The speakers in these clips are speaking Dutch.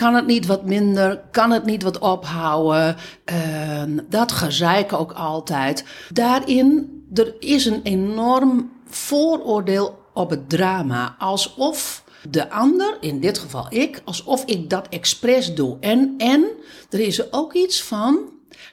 kan het niet wat minder? Kan het niet wat ophouden? Ehm, dat gezeik ook altijd. Daarin, er is een enorm vooroordeel op het drama. Alsof de ander, in dit geval ik, alsof ik dat expres doe. En, en er is ook iets van,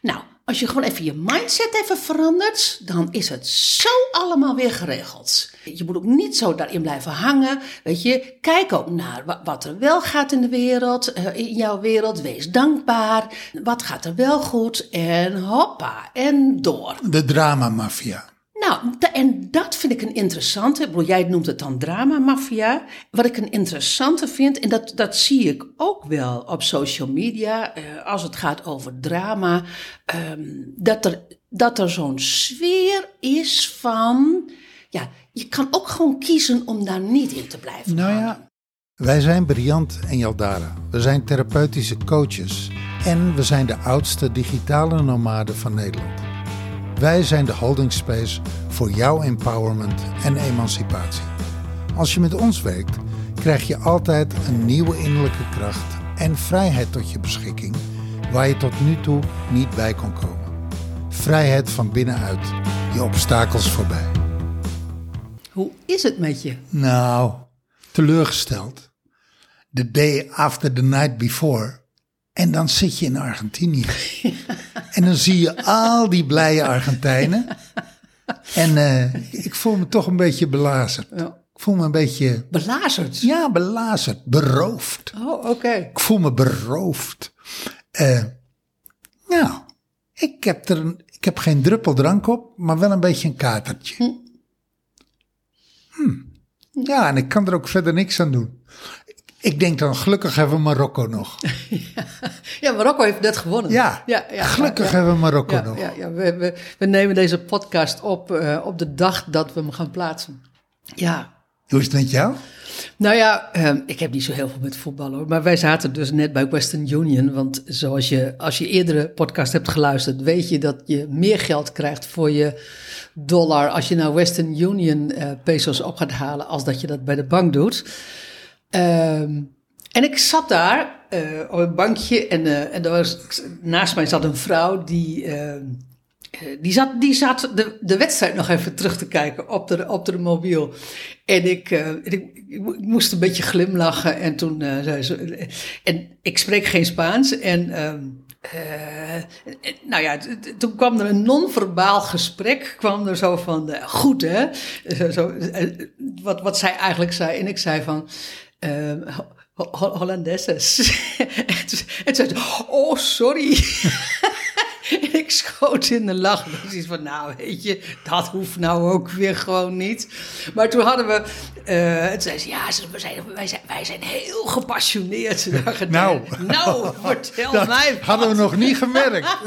nou, als je gewoon even je mindset even verandert, dan is het zo allemaal weer geregeld. Je moet ook niet zo daarin blijven hangen. Weet je, kijk ook naar wat er wel gaat in de wereld, eh, in jouw wereld. Wees dankbaar. Wat gaat er wel goed? En hoppa, en door. De dramamafia. Nou, en dat vind ik een interessante. Ik bedoel, jij noemt het dan drama-mafia. Wat ik een interessante vind, en dat, dat zie ik ook wel op social media, eh, als het gaat over drama, ehm, dat er, dat er zo'n sfeer is van. Ja, je kan ook gewoon kiezen om daar niet in te blijven. Nou ja, wij zijn Briant en Jaldara. We zijn therapeutische coaches. En we zijn de oudste digitale nomaden van Nederland. Wij zijn de holding space voor jouw empowerment en emancipatie. Als je met ons werkt, krijg je altijd een nieuwe innerlijke kracht en vrijheid tot je beschikking waar je tot nu toe niet bij kon komen. Vrijheid van binnenuit, je obstakels voorbij. Hoe is het met je? Nou, teleurgesteld. The day after the night before. En dan zit je in Argentinië. En dan zie je al die blije Argentijnen. En eh, ik voel me toch een beetje belazerd. Ja. Ik voel me een beetje... Belazerd? Ja, belazerd. Beroofd. Oh, oké. Ik voel me beroofd. Uh, nou, ik heb, er een, ik heb geen druppel drank op, maar wel een beetje een katertje. Hm. Hm. Ja, en ik kan er ook verder niks aan doen. Ik denk dan, gelukkig hebben we Marokko nog. ja, Marokko heeft net gewonnen. Ja, ja, ja gelukkig hebben we Marokko nog. Ja, ja, we, we, we, nemen deze podcast op uh, op de dag dat we hem gaan plaatsen. Ja. Hoe is het met jou? Nou ja, uh, ik heb niet zo heel veel met voetbal hoor. Maar wij zaten dus net bij Western Union. Want zoals je, als je eerdere podcast hebt geluisterd, weet je dat je meer geld krijgt voor je dollar als je nou Western Union uh, pesos op gaat halen, als dat je dat bij de bank doet. Um, en ik zat daar uh, op een bankje en, uh, en was, naast mij zat een vrouw die, uh, die zat, die zat de, de wedstrijd nog even terug te kijken op de, op de mobiel. En ik, ik, ik, moest een beetje glimlachen en toen zei ze, en ik spreek geen Spaans en... ehm nou ja, toen kwam er een non-verbaal gesprek, kwam er zo van, goed hè, zo, wat, wat zij eigenlijk zei. En ik zei van, uh, Hollandesses. en toen zei oh sorry. En ik schoot in de lach. Dus van, nou weet je, dat hoeft nou ook weer gewoon niet. Maar toen hadden we, uh, toen zei ze, ja, we zijn, wij, zijn, wij zijn heel gepassioneerd. Nou, nou vertel dat mij hadden we nog niet gemerkt.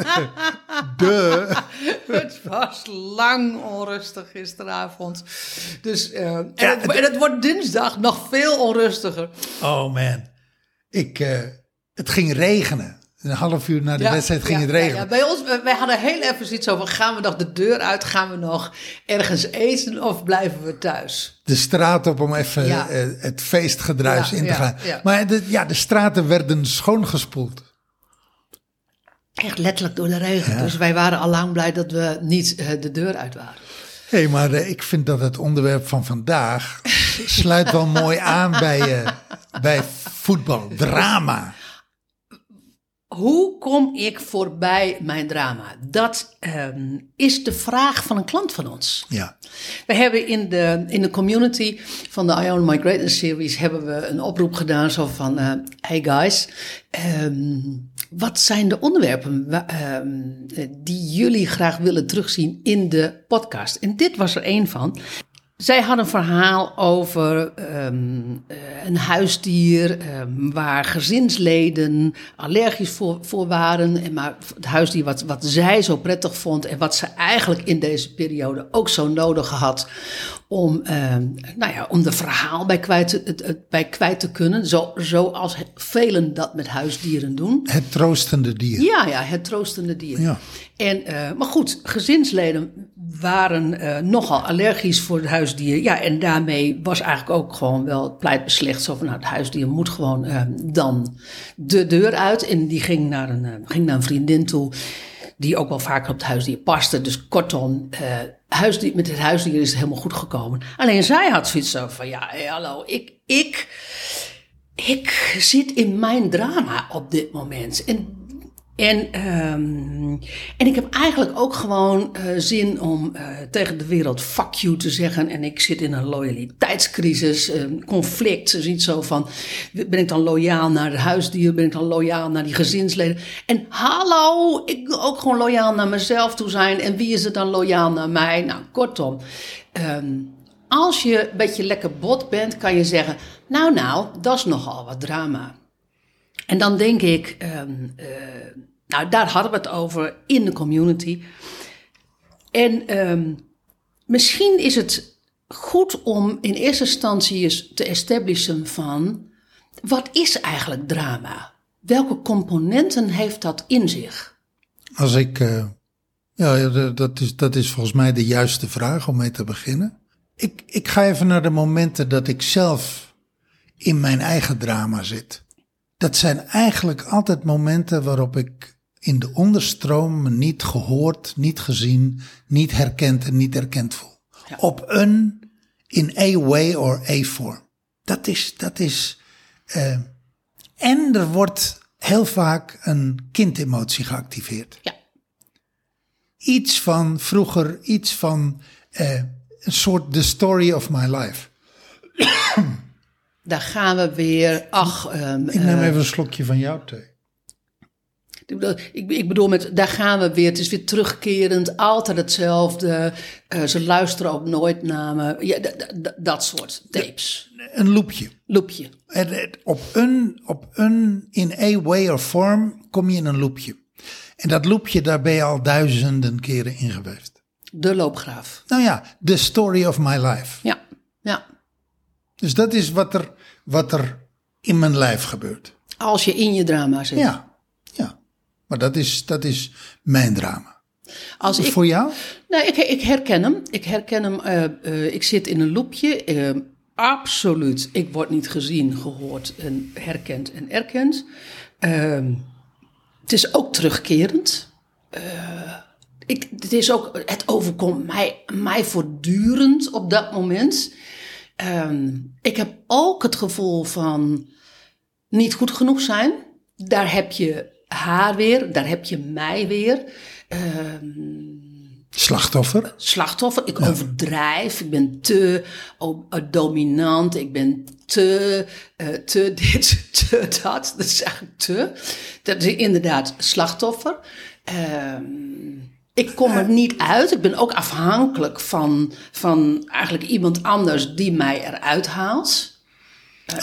De. Het was lang onrustig gisteravond. Dus, uh, en, het, en, het, wordt dinsdag nog veel onrustiger. Oh man, ik, uh, het ging regenen. Een half uur na de wedstrijd ging het regenen. Ja, bij ons, wij hadden heel even zoiets over: gaan we nog de deur uit? Gaan we nog ergens eten of blijven we thuis? De straat op om even uh, het feestgedruis in te gaan. Maar de, ja, de straten werden schoongespoeld. Echt letterlijk door de regen. Dus wij waren al lang blij dat we niet uh, de deur uit waren. Hé, hey, maar uh, ik vind dat het onderwerp van vandaag sluit wel mooi aan bij, bij voetbal, drama. Hoe kom ik voorbij mijn drama? Dat um, is de vraag van een klant van ons. Ja. We hebben in de, in de community van de Ion My Greatness series hebben we een oproep gedaan zo van, uh, hey guys, um, wat zijn de onderwerpen um, die jullie graag willen terugzien in de podcast? En dit was er één van. Zij had een verhaal over um, een huisdier um, waar gezinsleden allergisch voor, voor waren. En maar het huisdier wat, wat zij zo prettig vond en wat ze eigenlijk in deze periode ook zo nodig had om, um, nou ja, om de verhaal bij kwijt, bij kwijt te kunnen. Zo, zoals velen dat met huisdieren doen. Het troostende dier. Ja, ja, het troostende dier. Ja. En, uh, maar goed, gezinsleden waren uh, nogal allergisch voor het huisdier. Ja, en daarmee was eigenlijk ook gewoon wel het pleit beslecht. Zo van, nou, het huisdier moet gewoon dan de deur uit. En die ging naar een, ging naar een vriendin toe, die ook wel vaker op het huisdier paste. Dus kortom, uh, huisdier, met het huisdier is het helemaal goed gekomen. Alleen zij had zoiets van, ja, hey, hallo, ik, ik, ik zit in mijn drama op dit moment. En en, um, en ik heb eigenlijk ook gewoon uh, zin om uh, tegen de wereld fuck you te zeggen. En ik zit in een loyaliteitscrisis, een conflict. Ziet zo van, ben ik dan loyaal naar het huisdier? Ben ik dan loyaal naar die gezinsleden? En hallo, ik wil ook gewoon loyaal naar mezelf toe zijn. En wie is er dan loyaal naar mij? Nou, kortom. Um, als je een beetje lekker bot bent, kan je zeggen... Nou, nou, dat is nogal wat drama. En dan denk ik... Um, nou, daar hadden we het over in de community. En um, misschien is het goed om in eerste instantie eens te establishen van wat is eigenlijk drama? Welke componenten heeft dat in zich? Als ik, uh, ja, dat is, dat is volgens mij de juiste vraag om mee te beginnen. Ik, ik ga even naar de momenten dat ik zelf in mijn eigen drama zit. Dat zijn eigenlijk altijd momenten waarop ik in de onderstroom me niet gehoord, niet gezien, niet herkend en niet erkend voel. Ja. Op een, in a way or a form. Dat is, dat is, uh, en er wordt heel vaak een kindemotie geactiveerd. Ja. Iets van vroeger, iets van uh, een soort the story of my life. Daar gaan we weer. Ach, um, ik neem uh, even een slokje van jouw thee. Ik, ik, bedoel, met, daar gaan we weer. Het is weer terugkerend, altijd hetzelfde. Uh, ze luisteren ook nooit naar me. Ja, dat soort tapes. Een loopje. Loopje. Op een, op een, in a way or form kom je in een loopje. En dat loopje, daar ben je al duizenden keren in geweest. De loopgraaf. Nou ja, the story of my life. Ja, ja. Dus dat is wat er, wat er in mijn lijf gebeurt. Als je in je drama zit. Ja. Maar dat is, dat is mijn drama. Als ik, voor jou? Nee, ik, ik herken hem. Ik herken hem. Uh, uh, ik zit in een loopje. Uh, absoluut. Ik word niet gezien, gehoord en herkend en erkend. Ehm, het is ook terugkerend. ik, het is ook, het overkomt mij, mij voortdurend op dat moment. Ehm, ik heb ook het gevoel van niet goed genoeg zijn. Daar heb je haar weer, daar heb je mij weer. Um, slachtoffer? Slachtoffer. Ik overdrijf. Ik ben te oh, dominant. Ik ben te, uh, te dit, te dat. Dat is eigenlijk te. Dat is inderdaad slachtoffer. Um, ik kom er niet uit. Ik ben ook afhankelijk van, van eigenlijk iemand anders die mij eruit haalt.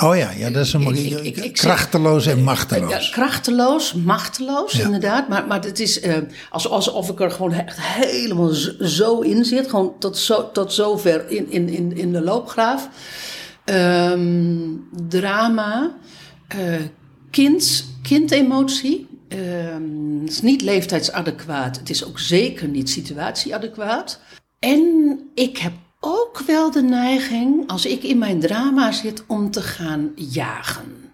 Oh ja, ja dat is een ik, ik, ik, krachteloos en machteloos. Ja, krachteloos, machteloos, inderdaad. Maar, maar het is uh, alsof ik er gewoon echt helemaal zo in zit. Gewoon tot, zo, tot zover in, in, in, in de loopgraaf. Um, drama, uh, kind, kindemotie. Um, het is niet leeftijdsadequaat. Het is ook zeker niet situatieadequaat. En ik heb ook wel de neiging, als ik in mijn drama zit, om te gaan jagen.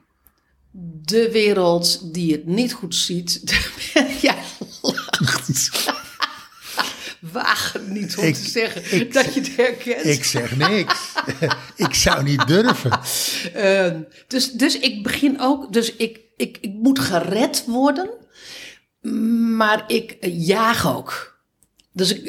De wereld die het niet goed ziet, ja, lacht. Waag het niet om ik, te zeggen dat je het herkent. Ik zeg niks. ik zou niet durven. Uh, dus, dus ik begin ook, dus ik, ik, ik moet gered worden, maar ik jaag ook. Dus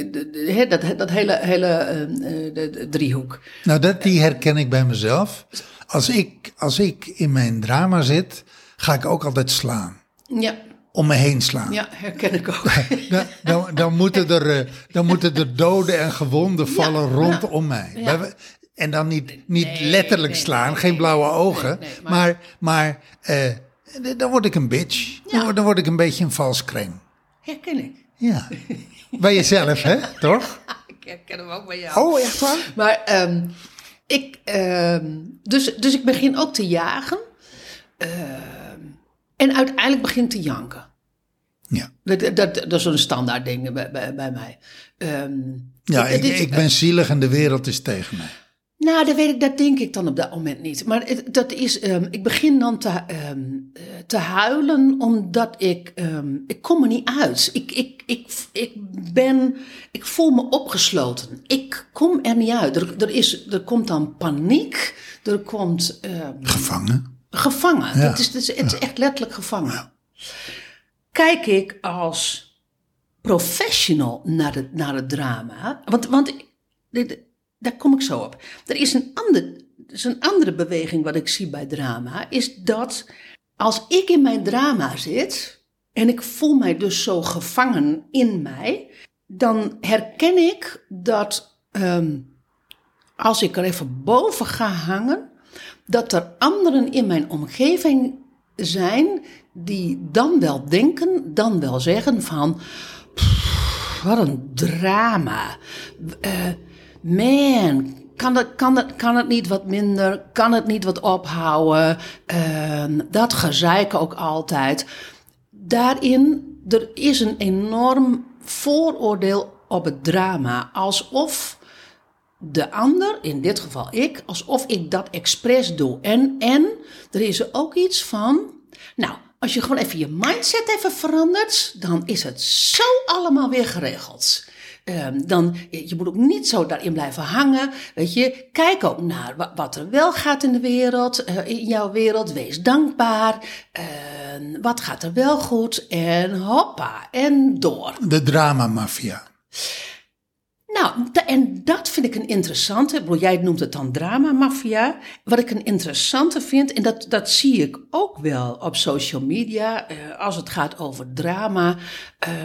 dat, dat hele, hele uh, de, de driehoek. Nou, dat, die herken ik bij mezelf. Als ik, als ik in mijn drama zit, ga ik ook altijd slaan. Ja. Om me heen slaan. Ja, herken ik ook. dan, dan, dan, moeten, er, dan moeten er doden en gewonden vallen ja, rondom mij. Ja. En dan niet, niet nee, letterlijk nee, slaan, nee, geen blauwe ogen. maar maar, maar uh, dan word ik een bitch. Dan, dan word ik een beetje een vals kreng. Herken ik. Ja. Bij jezelf, hè? Toch? ik herken hem ook bij jou. Oh, echt waar? Maar um, ik, um, dus, dus ik begin ook te jagen. Uh, en uiteindelijk begin te janken. Ja. Dat, dat, dat is een standaard ding bij, bij, bij mij. Um, ja, ik, ik, ik ben zielig en de wereld is tegen mij. Nou, dat weet ik, dat denk ik dan op dat moment niet. Maar het, dat is, ehm, ik begin dan te, ehm, eh, te huilen omdat ik, ehm, ik kom er niet uit. Ik, ik, ik, ik ben, ik voel me opgesloten. Ik kom er niet uit. Er, er, is, er komt dan paniek. Er komt... gevangen. Gevangen. Het, is, het, is, het is echt letterlijk gevangen. Kijk ik als professional naar het, naar het drama. Want, want daar kom ik zo op. Er is een, ander, is een andere beweging wat ik zie bij drama. Is dat als ik in mijn drama zit. En ik voel mij dus zo gevangen in mij. Dan herken ik dat ehm, als ik er even boven ga hangen. Dat er anderen in mijn omgeving zijn die dan wel denken, dan wel zeggen van. wat een drama. Uh, man, kan het, kan, het, kan het niet wat minder? Kan het niet wat ophouden? Uh, dat gezeik ook altijd. Daarin, er is een enorm vooroordeel op het drama. Alsof de ander, in dit geval ik, alsof ik dat expres doe. En, en er is er ook iets van, nou, als je gewoon even je mindset even verandert, dan is het zo allemaal weer geregeld. Um, dan, je moet ook niet zo daarin blijven hangen. Weet je, kijk ook naar wat er wel gaat in de wereld, uh, in jouw wereld. Wees dankbaar. Uh, wat gaat er wel goed? En hoppa, en door. De dramamafia. Nou, en dat vind ik een interessante. Bedoel, jij noemt het dan dramamafia. Wat ik een interessante vind, en dat, dat zie ik ook wel op social media, uh, als het gaat over drama,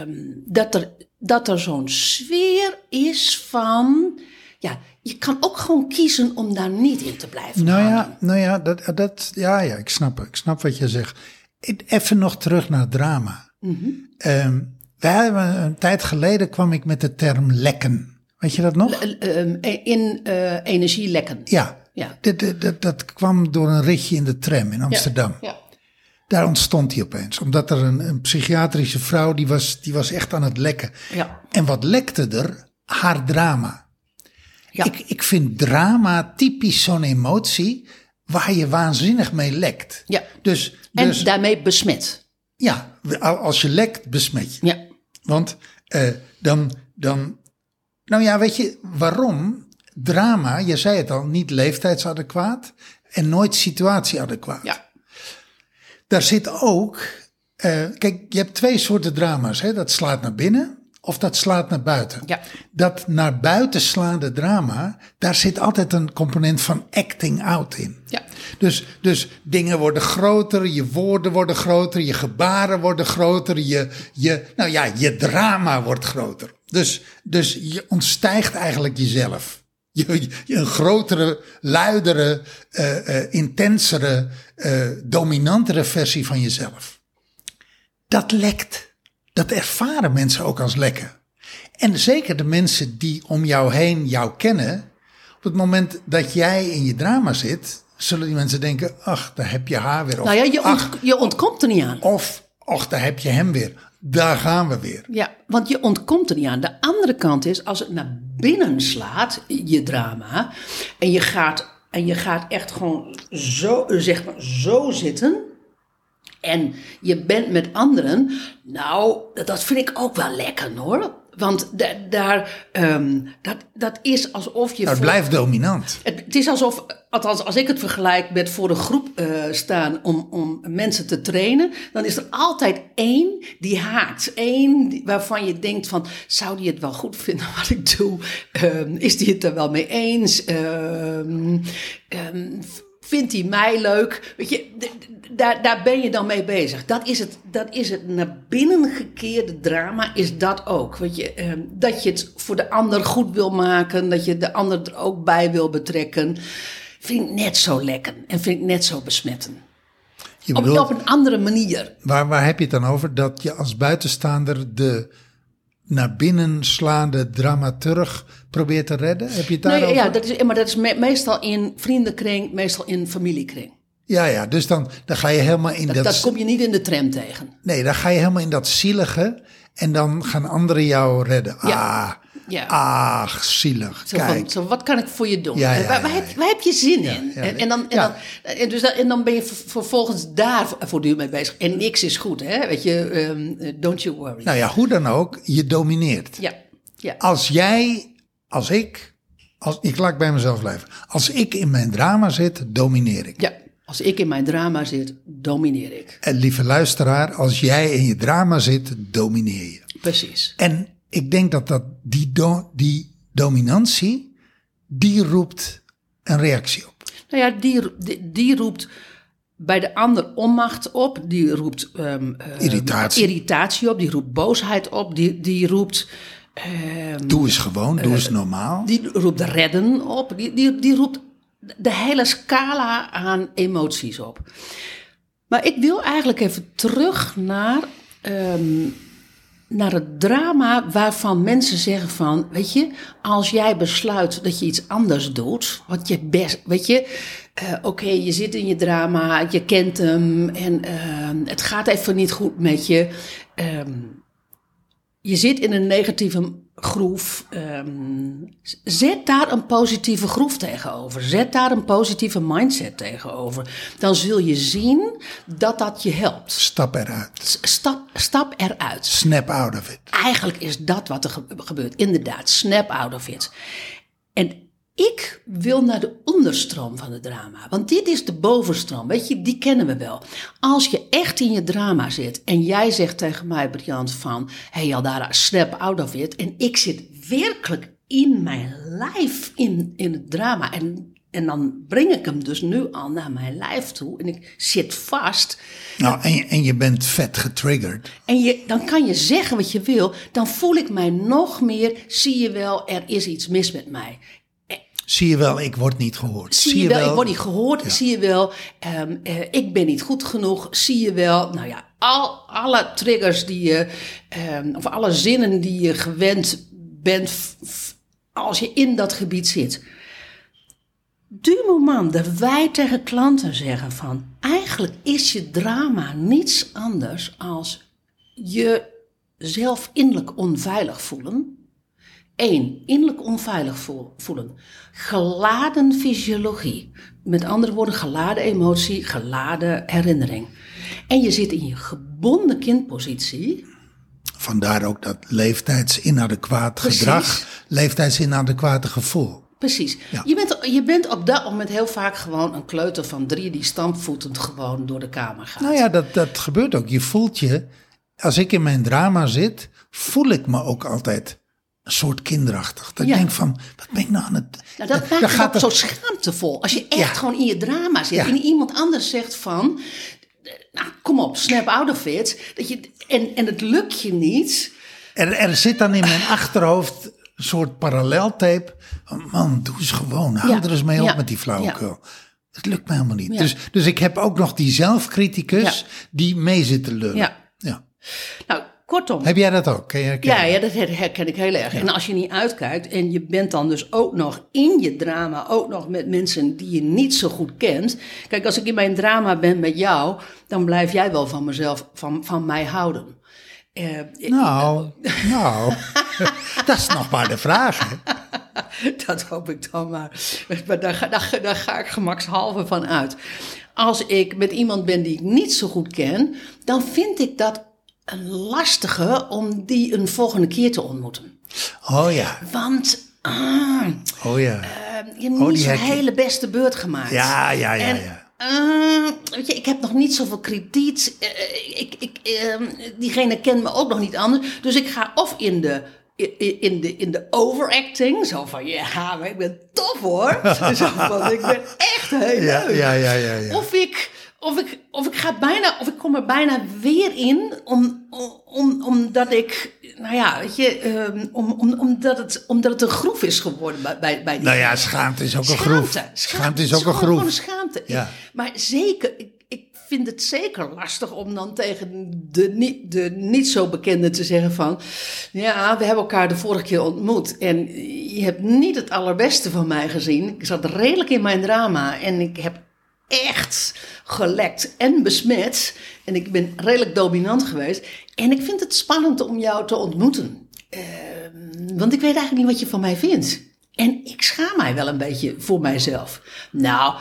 um, dat er dat er zo'n sfeer is van. Ja, je kan ook gewoon kiezen om daar niet in te blijven. Nou ja, nou ja, dat, dat, ja, ja, ik snap, ik snap wat je zegt. Even nog terug naar drama. Mm -hmm. um, wij hebben, een tijd geleden kwam ik met de term lekken. Weet je dat nog? Ehm, in uh, energielekken. Ja, ja. Dat, dat, dat, kwam door een ritje in de tram in Amsterdam. Ja, ja. Daar ontstond hij opeens. Omdat er een, een, psychiatrische vrouw, die was, die was echt aan het lekken. Ja. En wat lekte er? Haar drama. Ja. Ik, ik vind drama typisch zo'n emotie waar je waanzinnig mee lekt. Ja. Dus, dus, en daarmee besmet. Ja, als je lekt, besmet je. Ja. Want uh, dan, dan, nou ja, weet je waarom? Drama, je zei het al, niet leeftijdsadequaat en nooit situatieadequaat. Ja. Daar zit ook, uh, kijk, je hebt twee soorten drama's. Hè? Dat slaat naar binnen of dat slaat naar buiten. Ja. Dat naar buiten slaande drama, daar zit altijd een component van acting out in. Ja. Dus, dus dingen worden groter, je woorden worden groter, je gebaren worden groter, je, je, nou ja, je drama wordt groter. Dus, dus je ontstijgt eigenlijk jezelf. Je, je een grotere, luidere, uh, uh, intensere, uh, dominantere versie van jezelf. Dat lekt. Dat ervaren mensen ook als lekken. En zeker de mensen die om jou heen jou kennen. Op het moment dat jij in je drama zit, zullen die mensen denken: ach, daar heb je haar weer. Of, nou ja, je, ont, je ontkomt er niet aan. Of, ach, daar heb je hem weer. Daar gaan we weer. Ja, want je ontkomt er niet aan. De andere kant is, als het naar binnen slaat, je drama, en je gaat, en je gaat echt gewoon zo, zeg maar, zo zitten, en je bent met anderen, nou, dat vind ik ook wel lekker hoor. Want daar, um, dat, dat is alsof je. Dat blijft dominant. Het, het, is alsof, althans, als ik het vergelijk met voor een groep uh, staan om, om mensen te trainen, dan is er altijd één die haakt. Eén waarvan je denkt: van, zou die het wel goed vinden wat ik doe? Um, is die het er wel mee eens? Um, vindt hij mij leuk? Weet je, daar, daar ben je dan mee bezig. Dat is het, dat is het naar binnen gekeerde drama, is dat ook. Weet je, eh, dat je het voor de ander goed wil maken, dat je de ander er ook bij wil betrekken. Vind ik net zo lekker en vind ik net zo besmettend. Je bedoelt, op, op een andere manier. Waar, waar heb je het dan over? Dat je als buitenstaander de naar binnen slaande dramaturg probeert te redden? Heb je het daarover? Nee, ja, dat is, maar dat is meestal in vriendenkring, meestal in familiekring. Ja, ja, dus dan, dan ga je helemaal in dat... Dat, dat kom je niet in de tram tegen. Nee, dan ga je helemaal in dat zielige en dan gaan anderen jou redden. Ja. Ah, Ja. Ach, zielig. Zo van, Kijk. zo, wat kan ik voor je doen? Ja, Eh, ja, waar, heb, ja. waar heb je zin in? ja, en, en, dan, en, ja. dan, en, dus dan, en dan ben je ver- vervolgens daar voortdurend mee bezig. En niks is goed, hè? Weet je, ehm, eh, don't you worry. Nou ja, hoe dan ook, je domineert. Ja, ja. Als jij, als ik, als, ik laat bij mezelf blijven. Als ik in mijn drama zit, domineer ik. ja. Als ik in mijn drama zit, domineer ik. En lieve luisteraar, als jij in je drama zit, domineer je. Precies. En ik denk dat, dat die, do- die dominantie, die roept een reactie op. Nou ja, die, die, die roept bij de ander onmacht op. Die roept ehm, ehm, Irritatie. irritatie op. Die roept boosheid op. Die, die roept... ehm, Doe eens gewoon, doe eens normaal. Die roept redden op. Die, die, die roept de hele scala aan emoties op. Maar ik wil eigenlijk even terug naar, ehm, naar het drama waarvan mensen zeggen van, weet je, als jij besluit dat je iets anders doet, wat je best, weet je, eh, oké, je zit in je drama, je kent hem en ehm, het gaat even niet goed met je. Ehm, je zit in een negatieve groef. ehm, zet daar een positieve groef tegenover. Zet daar een positieve mindset tegenover. Dan zul je zien dat dat je helpt. Stap eruit. Stap, stap eruit. Snap out of it. Eigenlijk is dat wat er ge- gebeurt. Inderdaad, snap out of it. En ik wil naar de onderstroom van het drama. Want dit is de bovenstroom. Weet je, die kennen we wel. Als je echt in je drama zit en jij zegt tegen mij, Briant, van... Hé, hey, Aldara, snap out of it. En ik zit werkelijk in mijn lijf in, in het drama. En, en dan breng ik hem dus nu al naar mijn lijf toe. En ik zit vast. Nou, en, je- en je bent vet getriggerd. En je, dan kan je zeggen wat je wil. Dan voel ik mij nog meer. Zie je wel, er is iets mis met mij. Zie je wel, ik word niet gehoord. Zie, je wel, ik word niet gehoord. Zie je wel, ehm, eh, ik ben niet goed genoeg. Zie je wel, nou ja, al, alle triggers die je, ehm, of alle zinnen die je gewend bent f- f- als je in dat gebied zit. Du moment dat wij tegen klanten zeggen van, eigenlijk is je drama niets anders als je zelf innerlijk onveilig voelen. Eén, innerlijk onveilig voel- voelen. Geladen fysiologie. Met andere woorden, geladen emotie, geladen herinnering. En je zit in je gebonden kindpositie. Vandaar ook dat leeftijdsinadekwaat Precies. gedrag, leeftijdsinadekwaat gevoel. Precies. Ja. Je, bent, je bent op dat moment heel vaak gewoon een kleuter van drie die stampvoetend gewoon door de kamer gaat. Nou ja, dat, dat gebeurt ook. Je voelt je, als ik in mijn drama zit, voel ik me ook altijd een soort kinderachtig. Dat Ja. ik denk van, wat ben ik nou aan het... Nou, dat maakt het ook zo schaamtevol. Als je echt Ja. gewoon in je drama zit Ja. en iemand anders zegt van... Nou, kom op, snap out of it. Dat je, en, en het lukt je niet. Er, er zit dan in mijn achterhoofd een soort paralleltape. Man, doe eens gewoon. Hou er eens mee op met die flauwekul. Het lukt me helemaal niet. Dus, dus ik heb ook nog die zelfcriticus die mee zit te lullen. Ja. Ja. Nou, kortom. Heb jij dat ook? Ken je herkennen? Ja, ja, dat her- herken ik heel erg. En als je niet uitkijkt en je bent dan dus ook nog in je drama, ook nog met mensen die je niet zo goed kent. Kijk, als ik in mijn drama ben met jou, dan blijf jij wel van mezelf, van, van mij houden. Eh, Nou, nou, dat is nog maar de vraag. Hè? Dat hoop ik dan maar. Maar daar ga ik gemakshalve van uit. Als ik met iemand ben die ik niet zo goed ken, dan vind ik dat een lastige om die een volgende keer te ontmoeten. Oh ja, Want ah, oh ja. je hebt Oh, niet zo'n hele beste beurt gemaakt. Ja, ja, ja, En, ja. ah, weet je, ik heb nog niet zoveel krediet. Eh, ik, ik, ehm, diegene kent me ook nog niet anders. Dus ik ga of in de, in, de, in de overacting. Zo van, ja, maar ik ben tof hoor. zo van, ik ben echt heel Ja, leuk. ja, ja, ja, ja. Of ik, of ik, of ik ga bijna, of ik kom er bijna weer in, om, om, omdat ik, nou ja, weet je, ehm, om, om, omdat, het, omdat het een groef is geworden bij, bij, bij die Nou ja, schaamte is ook een groef. Schaamte. Schaamte is ook een groef. Gewoon schaamte. Ja. Maar zeker, ik, ik vind het zeker lastig om dan tegen de niet, de niet zo bekende te zeggen van... Ja, we hebben elkaar de vorige keer ontmoet en je hebt niet het allerbeste van mij gezien. Ik zat redelijk in mijn drama en ik heb echt gelekt en besmet. En ik ben redelijk dominant geweest. En ik vind het spannend om jou te ontmoeten. Ehm, want ik weet eigenlijk niet wat je van mij vindt. En ik schaam mij wel een beetje voor mijzelf. Nou,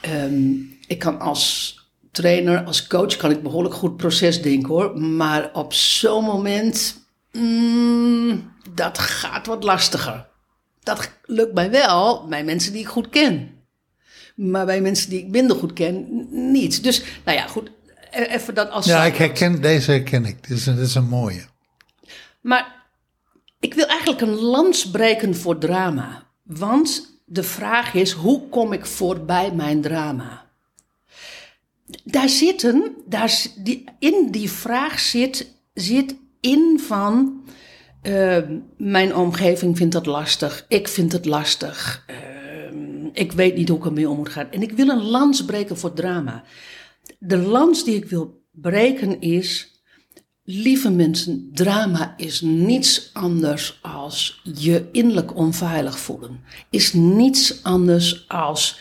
ehm, ik kan als trainer, als coach, kan ik behoorlijk goed proces denken hoor. Maar op zo'n moment, mm, dat gaat wat lastiger. Dat lukt mij wel bij mensen die ik goed ken. Maar bij mensen die ik minder goed ken, niet. Dus, nou ja, goed. e- Even dat als. Ja, ik herken, deze herken ik. Dit is dit is een mooie. Maar ik wil eigenlijk een lans breken voor drama. Want de vraag is: hoe kom ik voorbij mijn drama? Daar zitten, daar, die, in die vraag zit, zit in van. eh, mijn omgeving vindt dat lastig, ik vind het lastig. eh, ik weet niet hoe ik ermee om moet gaan. En ik wil een lans breken voor drama. De lans die ik wil breken is. Lieve mensen, drama is niets anders als je innerlijk onveilig voelen. Is niets anders als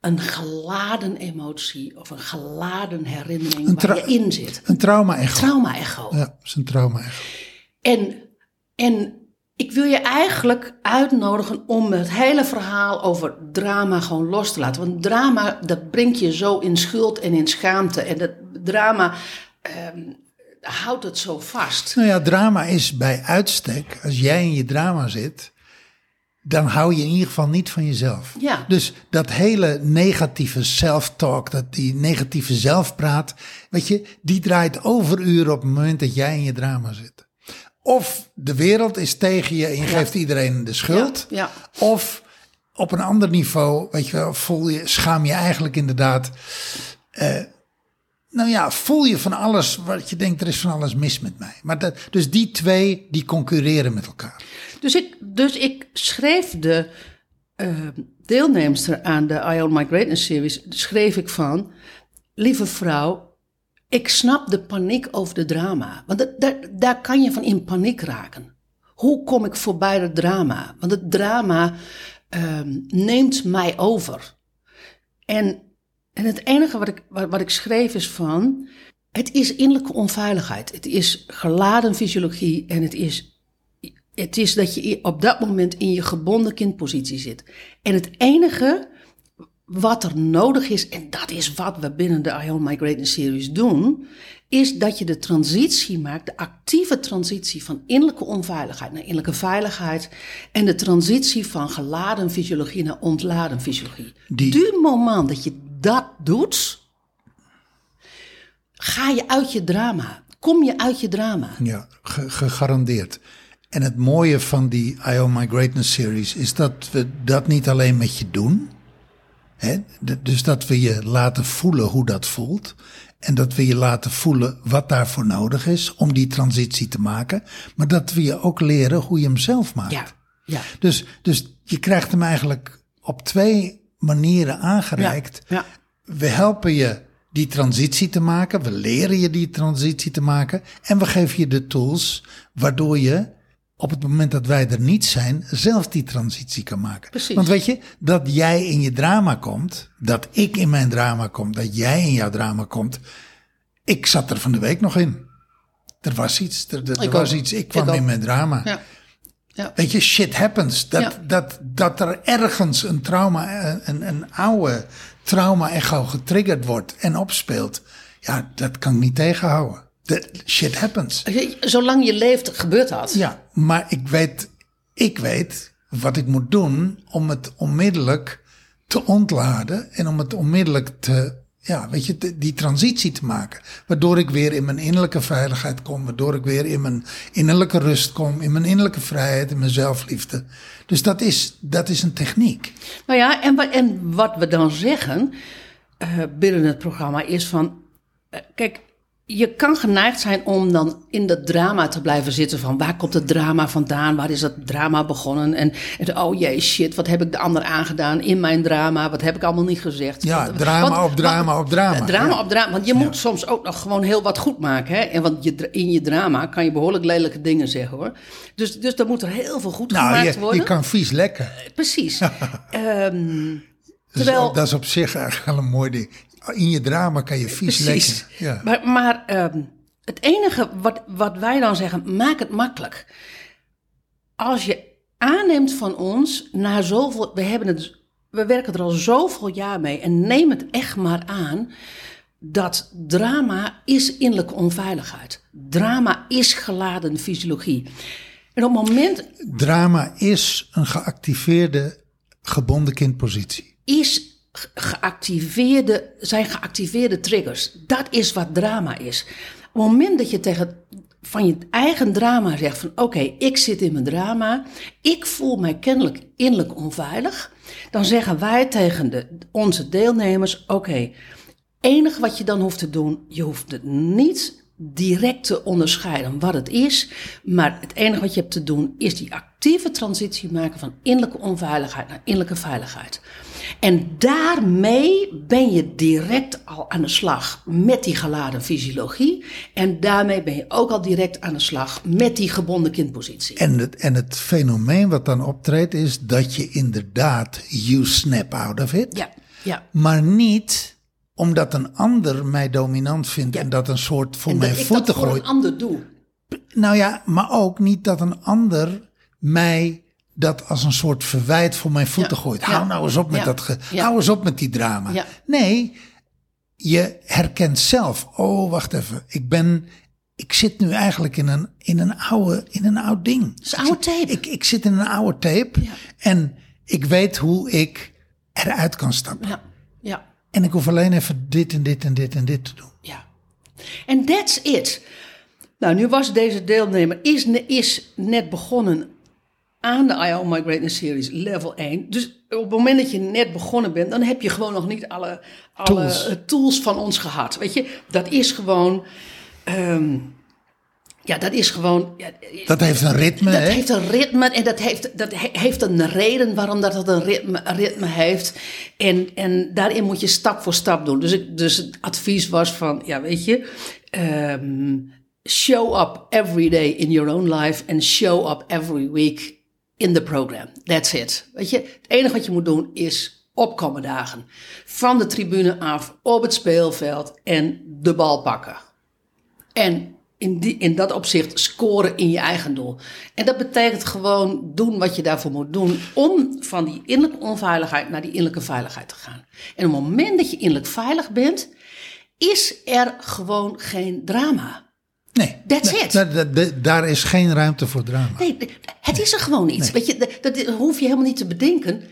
een geladen emotie of een geladen herinnering Een waar je in zit. Een trauma-echo. Trauma-echo. Ja, is een trauma-echo. En, en ik wil je eigenlijk uitnodigen om het hele verhaal over drama gewoon los te laten. Want drama, dat brengt je zo in schuld en in schaamte. En dat drama ehm, houdt het zo vast. Nou ja, drama is bij uitstek, als jij in je drama zit, dan hou je in ieder geval niet van jezelf. Ja. Dus dat hele negatieve self-talk, dat die negatieve zelfpraat, weet je, die draait overuren op het moment dat jij in je drama zit. Of de wereld is tegen je en je geeft iedereen de schuld. Of op een ander niveau, weet je wel, voel je, schaam je eigenlijk inderdaad. eh, nou ja, voel je van alles wat je denkt, er is van alles mis met mij. Maar dat, dus die twee, die concurreren met elkaar. Dus ik, dus ik schreef de eh deelnemster aan de Ion My Greatness series, schreef ik van, lieve vrouw, ik snap de paniek over de drama. Want dat, daar, daar kan je van in paniek raken. Hoe kom ik voorbij het drama? Want het drama ehm, neemt mij over. En, en het enige wat ik, wat, wat ik schreef is van, het is innerlijke onveiligheid. Het is geladen fysiologie en het is het is dat je op dat moment in je gebonden kindpositie zit. En het enige wat er nodig is, en dat is wat we binnen de Ion My Greatness Series doen, is dat je de transitie maakt, de actieve transitie van innerlijke onveiligheid naar innerlijke veiligheid en de transitie van geladen fysiologie naar ontladen fysiologie. Die- Du moment dat je dat doet, ga je uit je drama. Kom je uit je drama. Ja, ge- gegarandeerd. En het mooie van die I Own My Greatness series is dat we dat niet alleen met je doen. Dus dat we je laten voelen hoe dat voelt. En dat we je laten voelen wat daarvoor nodig is om die transitie te maken. Maar dat we je ook leren hoe je hem zelf maakt. Ja, ja. Dus, dus je krijgt hem eigenlijk op twee manieren aangereikt. Ja, We helpen je die transitie te maken. We leren je die transitie te maken. En we geven je de tools waardoor je op het moment dat wij er niet zijn, zelf die transitie kan maken. Precies. Want weet je, dat jij in je drama komt, dat ik in mijn drama kom, dat jij in jouw drama komt. Ik zat er van de week nog in. Er was iets, er, er was ook. iets, ik kwam Ik in mijn drama. Ja. Ja. Weet je, shit happens. Dat, Ja. dat, dat er ergens een trauma, een, een oude trauma-echo getriggerd wordt en opspeelt. Ja, dat kan ik niet tegenhouden. De, shit happens. Zolang je leeft, gebeurt dat. Ja, maar ik weet, ik weet wat ik moet doen om het onmiddellijk te ontladen en om het onmiddellijk te, ja, weet je, die transitie te maken. Waardoor ik weer in mijn innerlijke veiligheid kom, waardoor ik weer in mijn innerlijke rust kom, in mijn innerlijke vrijheid, in mijn zelfliefde. Dus dat is, dat is een techniek. Nou ja, en, en wat we dan zeggen eh, binnen het programma is van... eh, kijk, je kan geneigd zijn om dan in dat drama te blijven zitten van... waar komt het drama vandaan? Waar is dat drama begonnen? En, en oh jee, shit, wat heb ik de ander aangedaan in mijn drama? Wat heb ik allemaal niet gezegd? Ja, drama want- op drama want- op drama, eh, Drama ja. op drama, want je moet soms ook nog gewoon heel wat goed maken. Hè? En want je, in je drama kan je behoorlijk lelijke dingen zeggen hoor. Dus, dus dan moet er heel veel goed Nou, gemaakt je, worden. je kan vies lekken. Precies. Ehm, Dus Terwijl- dat is op zich eigenlijk wel een mooi ding. In je drama kan je vies lekken. Ja. Maar, maar ehm, het enige wat, wat wij dan zeggen, maak het makkelijk. Als je aanneemt van ons, na zoveel, we, hebben het, we werken er al zoveel jaar mee en neem het echt maar aan dat drama is innerlijke onveiligheid. Drama is geladen fysiologie. En op het moment Drama is een geactiveerde gebonden kindpositie. is geactiveerde, zijn geactiveerde triggers. Dat is wat drama is. Op het moment dat je tegen van je eigen drama zegt van oké, ik zit in mijn drama, ik voel mij kennelijk innerlijk onveilig, dan zeggen wij tegen de, onze deelnemers oké, enige wat je dan hoeft te doen, je hoeft het niet direct te onderscheiden wat het is, maar het enige wat je hebt te doen is die actieve transitie maken van innerlijke onveiligheid naar innerlijke veiligheid. En daarmee ben je direct al aan de slag met die geladen fysiologie. En daarmee ben je ook al direct aan de slag met die gebonden kindpositie. En het, en het fenomeen wat dan optreedt is dat je inderdaad, you snap out of it. Ja, ja. Maar niet omdat een ander mij dominant vindt en dat een soort voor En mijn dat ik dat voeten voor gooit. een ander doe. Nou ja, maar ook niet dat een ander mij dat als een soort verwijt voor mijn voeten Ja, gooit. ja. Hou nou eens op met dat, hou eens op met die drama. Nee, je herkent zelf. Oh, wacht even. Ik ben, ik zit nu eigenlijk in een, in een oude, in een oud ding. is een oude tape. Ik, ik zit in een oude tape en ik weet hoe ik eruit kan stappen. En ik hoef alleen even dit en dit en dit en dit te doen. Ja. En that's it. Nou, nu was deze deelnemer is, is net begonnen aan de I Own My Greatness Series level 1. Dus op het moment dat je net begonnen bent, dan heb je gewoon nog niet alle, alle Tools. tools. tools van ons gehad. Weet je, dat is gewoon. ehm, ja, dat is gewoon. Ja, Dat heeft een ritme, dat heeft een ritme en dat heeft, dat he- heeft een reden waarom dat het een ritme, ritme heeft. En, en daarin moet je stap voor stap doen. Dus, ik, dus het advies was van, ja weet je, ehm, show up every day in your own life and show up every week in the program. That's it. Weet je, het enige wat je moet doen is opkomen dagen. Van de tribune af, op het speelveld en de bal pakken. En in, die, in dat opzicht scoren in je eigen doel. En dat betekent gewoon doen wat je daarvoor moet doen. Om van die innerlijke onveiligheid naar die innerlijke veiligheid te gaan. En op het moment dat je innerlijk veilig bent, is er gewoon geen drama. Nee. That's nee, it. da- da- da- daar is geen ruimte voor drama. Nee, het is er gewoon niet. Weet je, dat, dat hoef je helemaal niet te bedenken.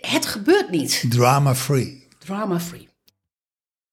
Het gebeurt niet. Drama free. Drama free.